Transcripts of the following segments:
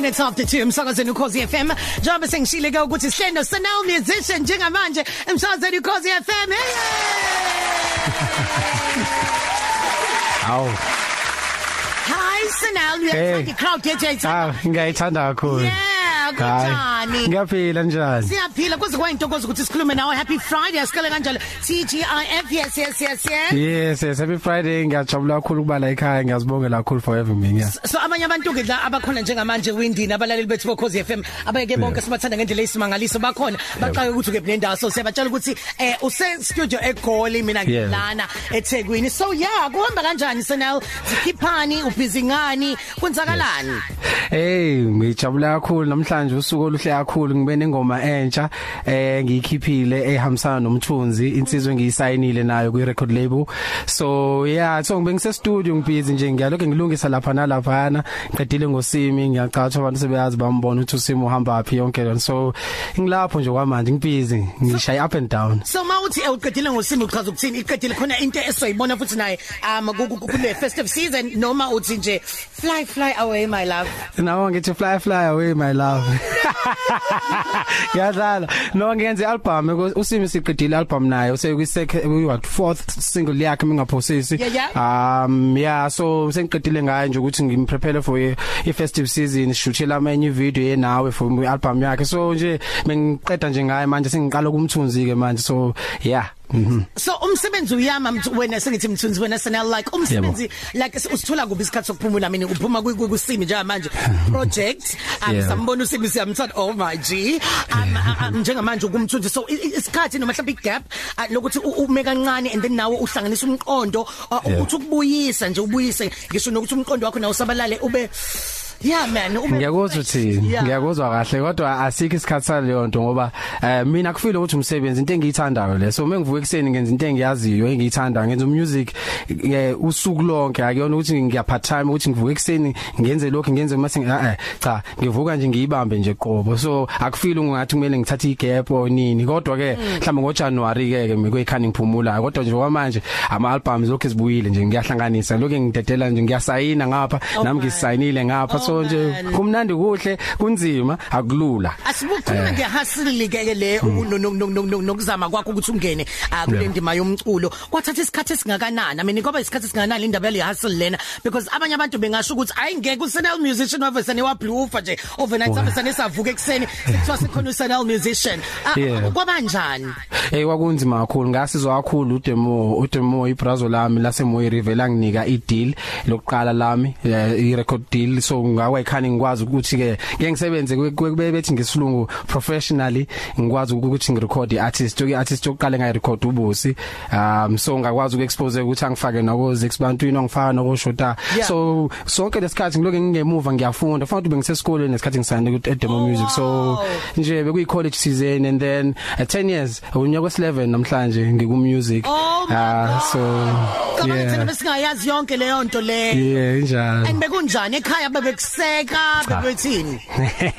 minutes after 2 emsakazweni ukhosi FM njengoba sengishile ke ukuthi sihlendo Sanel musician njengamanje. Emsakazweni ukhosi FM hey! Aw. Hi Sanel. Uyathanda Hey. crowd yethu Ah, ngiyayithanda kakhulu. Yeah. Kunjani Ngiyaphila njani? Siyaphila kuze kwayintokozo ukuthi sikhulume nawe. Happy friday asikele kanjalo. TGIF yes yes yes yes. Yes, yes, happy Friday. Ngiyajabula kakhulu ukuba la ekhaya. Ngiyazibongela kakhulu for having me. Yeah. So abanye abantu ke la abakhona njengamanje windini abalaleli bethu bokhozi FM abayeke bonke sibathanda ngendlela esimangaliso bakhona. Baqaka ukuthi ke nendawo so siyabatshela ukuthi eh use studio eGoli mina Yeah. ngilana eThekwini. So yeah kuhamba kanjani Senel zikhiphani ubhizi ngani? Kwenzakalani? Hey, ngijabula kakhulu. Namhlanje usuku oluhle kakhulu ngibe nengoma entsha eh ngiyikhiphile ehambisana nomthunzi insizwe ngiyisayinile nayo kwi record label. So yeah, so ngibe ngise studio ngibhizi nje ngiyaloke ngilungisa lapha nalaphana. Ngiqedile ngosimi ngiyacatha abantu sebeyazi bambona ukuthi usimo uhamba aphi yonke lento. So ngilapho nje kwamanje ngibhizi ngishaya up and down. so mawuthi uqedile ngosimo uchaza ukuthini iqedile khona into esoyibona futhi naye um ku- ku- kule festive season noma uthi nje fly fly away my love Nawo ngithi fly fly away my love. Yadlala. No ngenze album usimi siqedile album naye use kwi second what fourth single yakhe mingaphosisi. Um yeah so sengiqedile ngayo nje ukuthi ngimprepare for i festive season shuthela amanye video yenawe for album yakhe so nje bengiqeda nje ngayo manje sengiqala kumthunzi ke manje so yeah. Mhm. so umsebenzi uyama wena sengithi mthunzi wena Senel like umsebenzi like usithola kubi isikhathi sokuphumula? Mina uphuma kusimi njengamanje. Project um Yeah. sambona usimi siyamthanda oh my g. Um um, njengamanje ukumthunzi. So isikhathi noma mhlawumbe igap uh, lokuthi ume kancane and then nawe uhlanganisa umqondo uh, ukuthi ukubuyisa nje ubuyise. Ngisho nokuthi umqondo wakho nawo sabalale ube yeah man ube ngiyakuzwa uthi Yeah. ngiyakuzwa kahle kodwa asikho isikhathi saleyo nto ngoba eh mina kufile ukuthi umsebenzi into engiyithandayo le. So mengivuka ekseni ngenza into engiyaziyo engiyithandayo ngenza music eh usuku lonke akuyona ukuthi ngiya part time ukuthi ngivuka ekseni ngenze lokho ngenze mase eh cha ngivuka nje ngiyibambe nje qobo. So akufile ungathi kumele ngithathe igap or nini kodwa ke mhlawumbe ngo January ke ke ngikwekhani ngiphumula kodwa nje kwamanje ama albums lokho ezibuyile nje ngiyahlanganisa. Lokho ngidedela nje ngiyasayina ngapha Oh, nami man. ngisayinile ngapha. Oh, so nje man. kumnandi kuhle kunzima akulula. Asibukhuluma ngehustle ke le u- no- no- no- no- no- nokuzama kwakho ukuthi ungene ah, kule Yeah. ndima yomculo. Kwathatha isikhathi esingakanani? I mean ngoba isikhathi esingakanani indaba le hustle lena? Because abanye abantu bengasho ukuthi ayi ngeke usenel musician wavesane wa bluefa nje. Overnight savesane savuka ekseni sekuthiwa sikhona usenel musician. Ah, Yeah. kwabanjani Eh kwakunzima kakhulu. Ngasizwa kakhulu udemo udemo ibrazo lami lase Moyi River langinika ideal lokuqala lami eh, i record deal. So ngawa ekhani ngikwazi ukuthi ke ngeke ngisebenze kwe- kwe- kube bethi ngesilungu professionally ngikwazi ukuthi ngirecord iartist. Ke artist yokuqala ngayi record ubusi. Um so ngakwazi ukuexpose ukuthi angifake nako Zix bantwini ngifaka nako Shota Yeah. so sonke lesikhathi ngiloke ngingemuva ngiyafunda fanele ube ngisesikoleni nesikhathi ngisayinde ku demo music. So Wow. nje bekuyi college season and then at 10 years unyaka wes11 namhlanje ngiku music Oh my Ah, so Cabanga thina yeah besingayazi yonke leyo nto le yeah njalo and bekunjani? Ekhaya bebekuseka bebethini.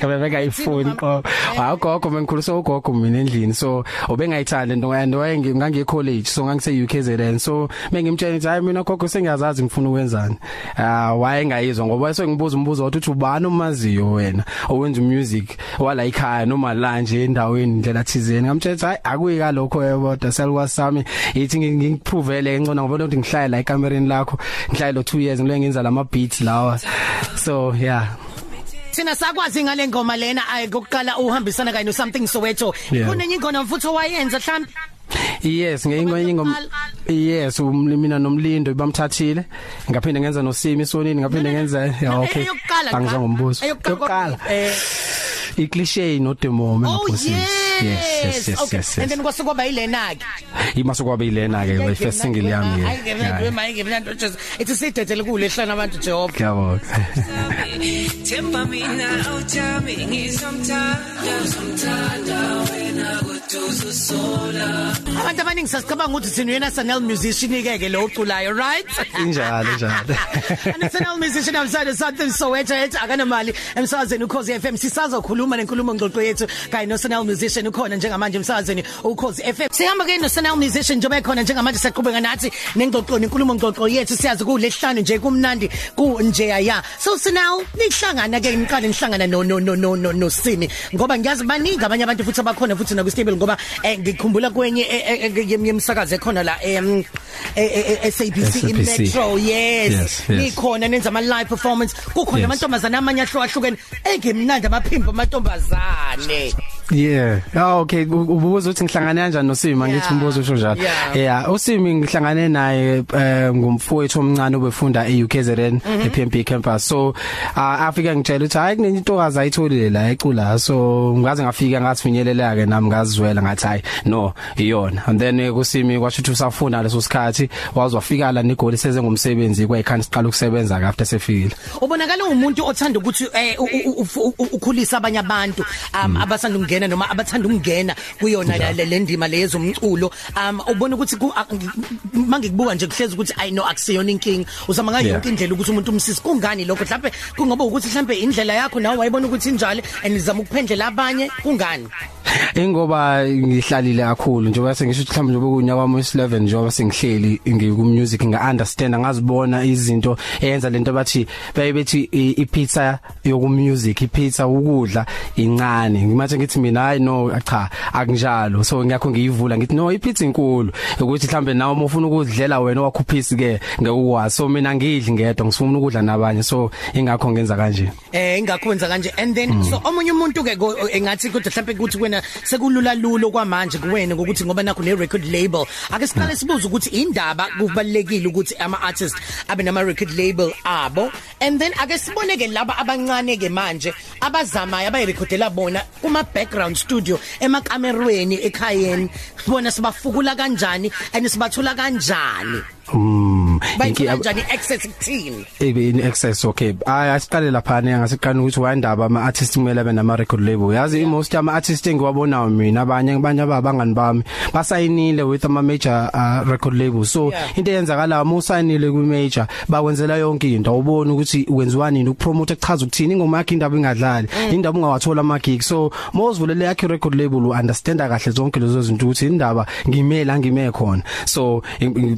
Bebeka ifoni qo agogo mengikhulisa ugogo mina endlini. So ubengayithanda into and wayengangi college so ngangise UKZN so mengimtshela ukuthi hayi mina gogo sengiyazazi ngifuna ukwenzani. Ah wayengayizwa ngoba wase ngibuza umbuzo wathi ubani omaziyo wena owenza music wala ekhaya noma la nje endaweni indlela thizeni? Ngamtshela ukuthi hayi akuyika lokho yebo selwazi sami. Yithi ngikuphuvele ngcona ngoba ukuthi ngihlala la ekamereni lakho ngihlala lo 2 years ngile ngenza lama beats lawa. So yeah Sina sakwazi ngale ngoma lena ayi kokuqala uhambisana kanye no something Soweto. Yeah. Kunenye ingoma mfuthu wayenza mhlambi. Yes ngeyingwenye ingoma Yes um- mina nomlindo bamthathile ngaphinde ngenza nosimi sonini ngaphinde ngenza yeah okay Eyokuqala. angizwa ngombuzo Eyokuqala. Eh i cliche no demo mina Oh yes. yes yes yes okay. yes, And yes. then kwasekuba yilena ke. imaso kwabelena ke we first single yami Hayi ke mna yeah. mayi ke mna just ithi sidedele kule hlana abantu Jehova. Ngiyabonga Tempa mina awuthami ngizomthanda ngizomthanda wena kuduzu sola Abantu abaningi sasicabanga ukuthi thina uyena Sanel musician ke ke lo uculayo right? injalo njalo And Sanel musician outside something Soweto ethi akanamali. Emsazweni ukhozi FM sisazokhuluma nenkulumo ngxoxo yethu kanye no Sanel musician ukhona njengamanje emsakazweni ukhozi FM sihamba ke no Sanel musician njengoba ekhona njengamanje siyaqhubeka nathi nengxoxo inkulumo ngxoxo yethu siyazi kulehlanu nje kumnandi ku nje ya. So Sanel nihlangana ke niqale nihlangana no no no no no, no Simi ngoba ngiyazi baningi abanye abantu futhi abakhona futhi na ku stable ngoba eh, ngikhumbula kwenye eh, eh, yemsakazo ekhona la em SABC in Metro. Yes, Yes, yes. nikhona nenza ama live performance. Kukhona Yes. amantombazana amanye ahlukahlukene engimnandi amaphimbo amantombazane. Yeah. Ah okay, u- ubuza ukuthi ngihlangane kanjani noSima Yeah. ngithi umbuzo usho njalo. Yeah. Yeah, uSimi ngihlangane naye eh, ngumfowethu omncane obefunda eUKZN Mhm. ePMP campus. So ah, afika ngitshela ukuthi hayi kunentokazi ayitholile la ecula. So ngaze ngafika ngathifinyelela ke nami ngazizwela ngathi hayi no iyona. And then eh, kuSimi kwasho ukuthi usafunda leso sikhathi wazwafika la negoli seze ngumsebenzi kwayikhani siqala ukusebenza ke after sefikile. ubonakala umuntu othanda ukuthi eh u- u- u- u- ukhulisa abanye abantu um abasanda ukungena noma abathanda ukungena kuyona la- le le ndima lezomculo um ubona ukuthi ku- a- ngi- mangikubuka nje kuhlezi ukuthi i know akusiyona inking uzama ngayo Yeah. yonke indlela ukuthi umuntu umsisi? Kungani lokho? Mhlawumbe kungoba ukuthi mhlawumbe indlela yakho nawe wayibona ukuthi injalo and nizama ukuphendlela abanye? Kungani? Ingoba ngihlalile kakhulu njengoba sengisho ukuthi mhlawumbe njengoba kunyaka wami wesi11 njengoba sengihleli ngiku music nga understand ngazibona izinto eyenza lento bathi baye bethi i- ipizza yoku music ipizza ukudla incane. Ngimathe ngithi mina hayi no cha akunjalo. So ngiyakho ngiyivula ngithi no ipizza inkulu ukuthi mhlambe nawe uma ufuna ukudlela wena wakhuphisi ke ngekukwazi so mina ngidli ngedwa ngifuna ukudla nabanye. So ingakho ngenza kanje. Eh ingakwenza kanje. And then so omunye umuntu ke ko- engathi kodwa mhlawumbe ukuthi kuwena sekulula lulo kwamanje kuwena ngokuthi ngoba nakho ne record label. Ake siqale sibuze ukuthi indaba kubalekile ukuthi ama artists abe nama record label abo? And then ake sibone ke laba abancane ke manje abazamayo abayirecordela bona kuma background studio emakamerweni ekhayeni. Sibona sibafukula kanjani and sibathola kanjani? Mm. Bayithola inki- kanjani access kuthini ebe in excess okay. Ay asiqale lapha ne ngasiqala ukuthi wayindaba ama artists kumele abe nama record label. Yazi most ama artists engiwabonayo mina abanye abanye abangani bami basayinile with ama major uh, record labels so Yeah. into eyenzakala uma usayinile ku major bakwenzela yonke into. Awuboni ukuthi wenziwa nini ukupromote echaza ukuthini ingoma yakhe indaba ingadlali indaba ungawathola ama gig so mawuzivulele yakhe record label u understand kahle zonke lezo zinto ukuthi indaba ngimela ngime khona. So im-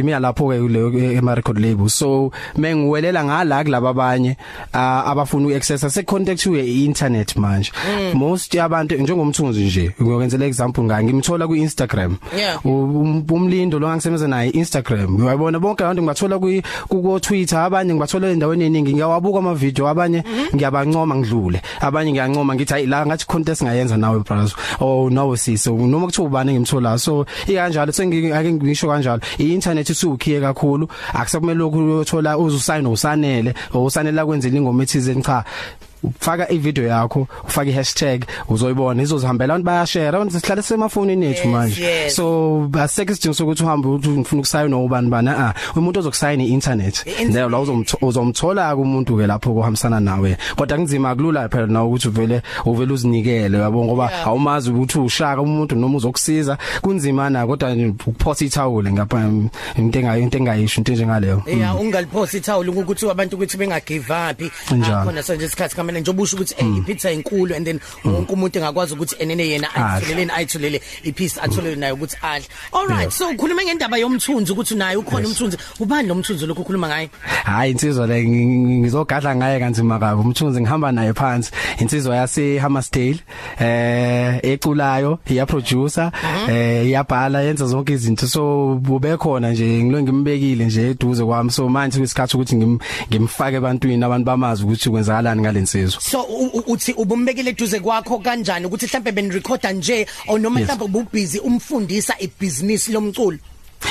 im- ngime lapho ke kuleyo ema record label. So mengiwelela ngala kulabo abanye ah, abafuna uaccessa. Se contact we internet manje most yabantu njengomthunzi nje ngokwenzela example ngake ngimthola ku Instagram Yeah. Um- umlindo lo ngisebenza naye Instagram uyabona bonke abantu ngibathola ku ku Twitter abanye ngibathola endaweni eningi ngiyawabuka ama video abanye ngiyabancoma ngidlule. Abanye ngiyancoma ngithi hayi la ngathi contest ngayenza nawe brothers oh nawe sisi noma kuthiwa ubani ngimthola so ikanjalo sengike ngisho kanjalo. I-internet isukhiye kakhulu. Akusekumele lokhu uyothola uzusign usanele usanela kwenzela ingoma ethize cha. Ufaka ivideo yakho ufaka ihashtag uzoyibona. Izozihambela abantu bayashare. Abantu sihlale semafonini ethu Yes, manje. yes. so aseke isidingo sokuthi uhambe uthi ufuna ukusayina ubani bana ah umuntu ozokusayina i-internet I-internet. leyo la uzomtho- uzomthola kumuntu ke lapho kuhambisana nawe. Kodwa kunzima kulula phela na ukuthi uvele uvele uzinikele yabo? Ngoba Yeah. awumazi ukuthi ushaka umuntu noma uzokusiza. Kunzima na kodwa ukuphosa ithawule ngapha into engayo into engayisho into njengaleyo Yeah ungaliphosa ithawula ukuthi abantu ukuthi benga give up Njalo. khona sonje isikhathi kamele njengoba usho ukuthi eh ipizza inkulu and then wonke umuntu engakwazi ukuthi enene yena Adle. ayitholeleni ayitholele ipizza atholele nayo ukuthi adle. All right so ukhuluma ngendaba yomthunzi ukuthi naye ukhona umthunzi. Ubani lo mthunzi lokho ukhuluma ngaye? Hayi insizwa le ngi- ngi- ngizogadla ngaye kanzima kabi. Umthunzi ngihamba naye phansi. Insizwa yase Hammersdale eh eculayo iya producer eh iyabhala yenza zonke izinto. So bube khona nje ngilo ngimbekile nje eduze kwami. So manje kuyisikhathi ukuthi ngim- ngimfake ebantwini abantu bamazi ukuthi kwenzakalani ngalensizwa so uthi ubumbekile eduze kwakho kanjani ukuthi mhlambe ben recorder nje or noma mhlambe ububhizi umfundisa ibusiness lomculo?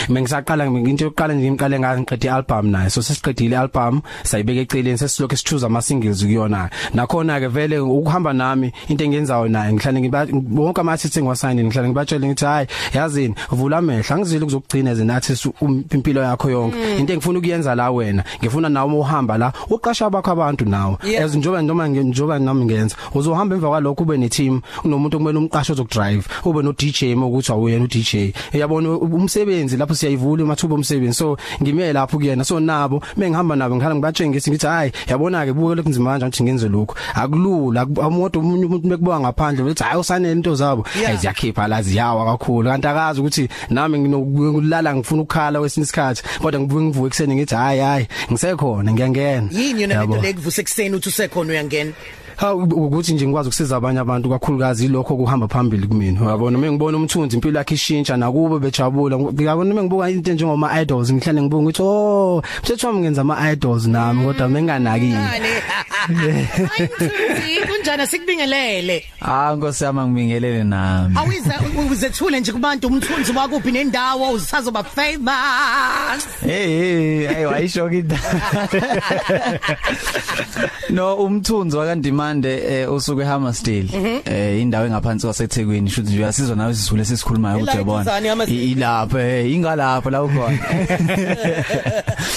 Mengisaqala into yokuqala nje ngiqale ngiqede album naye. So sesiqedile album sayibeka eceleni sesilokho sichuza ama singles kuyona. Nakhona ke vele ukuhamba nami into engenzayo naye ngihlale ngiba bonke ama artists engiwasayini ngihlale ngibatshela ngithi hayi yazini vula amehla angizile ukuzokugcina as an artist um- impilo yakho yonke. Into engifuna ukuyenza la wena ngifuna nawe uma uhamba la uqasha bakho abantu nawe. Yeah. as njoba noma nge- njoba nami ngenza uzohamba emva kwalokho ube ne team unomuntu kumele umqasho ozokudrive ube no DJ uma ukuthi awuyena u DJ uyabona umsebenzi lapho siyayivula imathuba omsebenzi. So ngime lapho kuyena. So nabo mengihamba nabo ngikhala ngibatshengisa ngithi hayi yabona ke buke lokunzima kanje ukuthi ngenze lokho akulula amoto umuntu umuntu bekubuka ngaphandle bethi hayi usanele into zabo. Ziyakhipha la ziyawa kakhulu. Kanti akazi ukuthi nami nginokulala ngifuna ukukhala kwesinye isikhathi kodwa ngibuye ngivuke ekseni ngithi hayi hayi ngisekhona ngiyangena. Yini yona lento lekuvuse ekseni uthi usekhona uyangena? Ha ukuthi nje ngikwazi ukusiza abanye abantu kakhulukazi lokho kuhamba phambili kumina. Uyabona mengibona umthunzi impilo yakhe ishintsha nakubo bejabula ngiyabona mengibuka into njengoma idols ngihlale ngibuka ukuthi oh mthetho wami ngenza ama idols nami kodwa menganakile Hayi kunjani sikubingelele Ah Nkosi yami ngibingelele nami. Awiza uzethule nje kubantu umthunzi wakuphi nendawo usazoba famous? Hey hey ayi wayishoka indaba. No umthunzi wakandimande usuke eHammersdale eh indawo engaphansi kwaseThekwini shothi nje uyasizwa nawe sisule sisikhulumayo ukuthi yabona ilapha eh ingalapha la ukhona.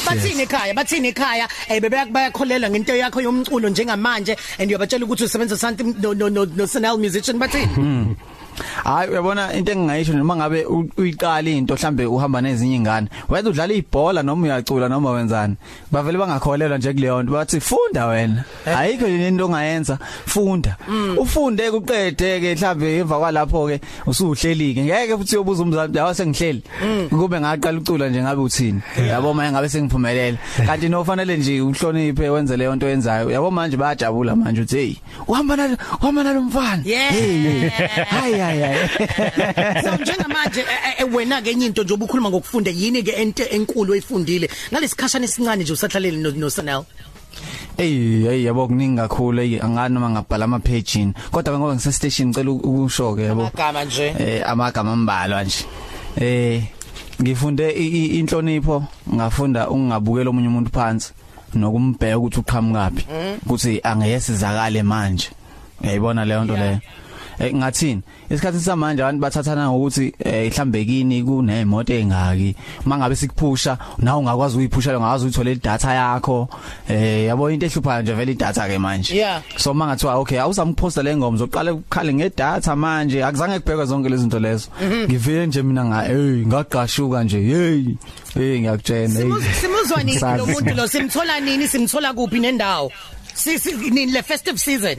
Bathini ekhaya bathini ekhaya? Eh bebe bayakholela ngento yakho yomculo njengamanje and uyabatshela ukuthi usebenza something no no no, no Sanel musician bathini Hayi uyabona into engingayisho noma ngabe uyiqala into mhlambe uhamba nezinye ingane wethu udlala ibhola noma uyacula noma wenzani bavele bangakholelwa nje kuleyo nto bathi funda wena. Ayikho into ongayenza? Funda. Ufunde kuqede ke mhlambe emva kwalapho ke usuhlelike ngeke futhi uyobuza umzali yawa sengihleli. Kube ngaqala ucula nje ngabe uthini? Yabo manje ngabe sengiphumelela kanti no fanele nje uhloniphe wenze leyo nto yenzayo yabo manje bayajabula manje uthi hey uhamba nalo uhamba nalo mfana. Yeah. Hayi. Hayi hayi so njengamanje wena ke enye into nje obukhuluma ngokufunda yini ke ente enkulu oyifundile? Ngalesikhashana esincane nje usahlalele no Sanel. Ey hey yabo kuningi kakhulu. Hey angani noma ngabhala ama page kodwa ngoba ngise station ngicela ukusho ke yabo. Amagama nje. Eh amagama ambalwa nje. Eh ngifunde inhlonipho ngafunda ungabukela omunye umuntu phansi nokumbheka ukuthi uqhamukaphi ukuthi angeyesizakale manje. Uyayibona leyo nto leyo? eh ngathini? Isikhathi samanje abantu bathathana ngokuthi ihlambe kini kunemoto engaki. Mangabe sikuphusha nawe ungakwazi uyiphusha ungakwazi uyithola idata yakho. Eh yabo into ehluphayo nje vele idata ke manje. Yeah. so mangathiwa okay awuzamposta le ngoma uzoqala ukukhale ngedata manje. Akuzange kubhekwe zonke lezi zinto lezo. Ngivile nje mina nga hey ngaqashuka nje hey hey ngiyakutshela hey. Simuzwa nini Sazi. lo muntu lo simthola nini simthola kuphi nendawo? Sisi nini le festive season?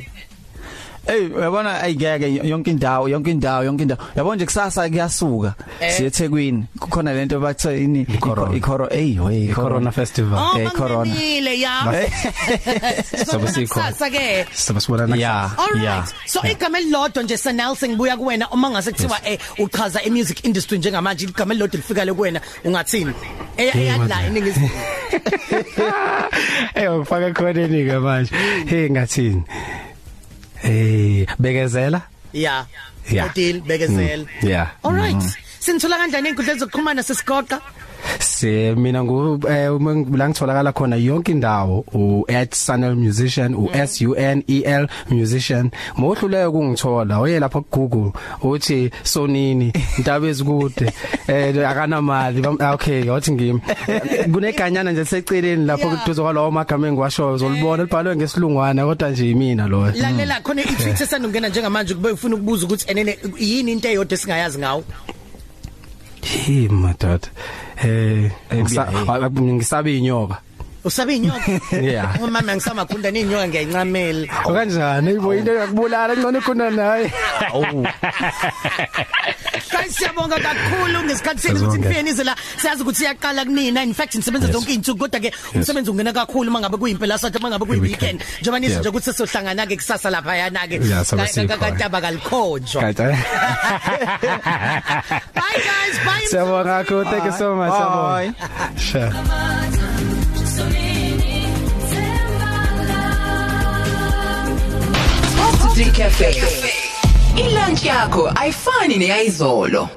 Hey uyabona ayigeke yonke indawo yonke indawo yonke indawo yabona nje kusasa kuyasuka Eh. siye eThekwini kukhona lento bathi ini corona. ikoro hey hey corona festival oh Eh, corona. bangenile ya Sabe sikho. sasa ke sabe sibona yeah All right. yeah So igama elilodwa nje Sanel sengibuya kuwena uma ngase kuthiwa eh uchaza i music industry njengamanje igama elilodwa lifika le kuwena ungathini? Eh eyadla iningizimu. Eh ufaka khona eningi manje hey ngathini eh bekezela Yeah. Yeah. Udil bekezela. yeah All right. Sinithola kanjani inkundla zokuxhumana sesigoqa? Se mina ngu eh, la ngitholakala khona yonke indawo u @sanelmusician u S U N E L musician. Mohluleke kungithola oye lapha ku Google uthi sonini intaba ezikude. Eh akana mali bam- ah, okay wathi ngimi. Kuneganyana nje seceleni lapho kuduze kwalawo magama engiwasho uzolibona libhalwe ngesilungwana kodwa nje yimina lo Lalela khona i-tweet esandungena njengamanje kube ufuna ukubuza ukuthi enene yini into eyodwa esingayazi ngawo? Hey madod eh ngisa- hey. ah, ngisabe inyoka Usabe inyoka? Yeah. Uma mama ngisamakhunda ninyoka ngiyayincamela. kanjani ibo into yakubulala ngcono khona naye Guys siyabonga kakhulu ngesikhathi senu ukuthi Siyabonga. nifike nize la siyazi ukuthi iyaqala kunina in fact nisebenza Yes. zonke izinsuku kodwa ke umsebenzi ungena kakhulu mangabe kuyimpela sathi mangabe kuyi weekend njengoba nizo Yeah. nje ukuthi sizohlangana ke kusasa lapha yana ke Yeah, sobe sikhona. kantaba kalikhonjwa Kanti bye guys bye Siyabonga kakhulu thank you so much Bye. siyabonga Sure Cafe. Ilunch yakho ayifani neyizolo.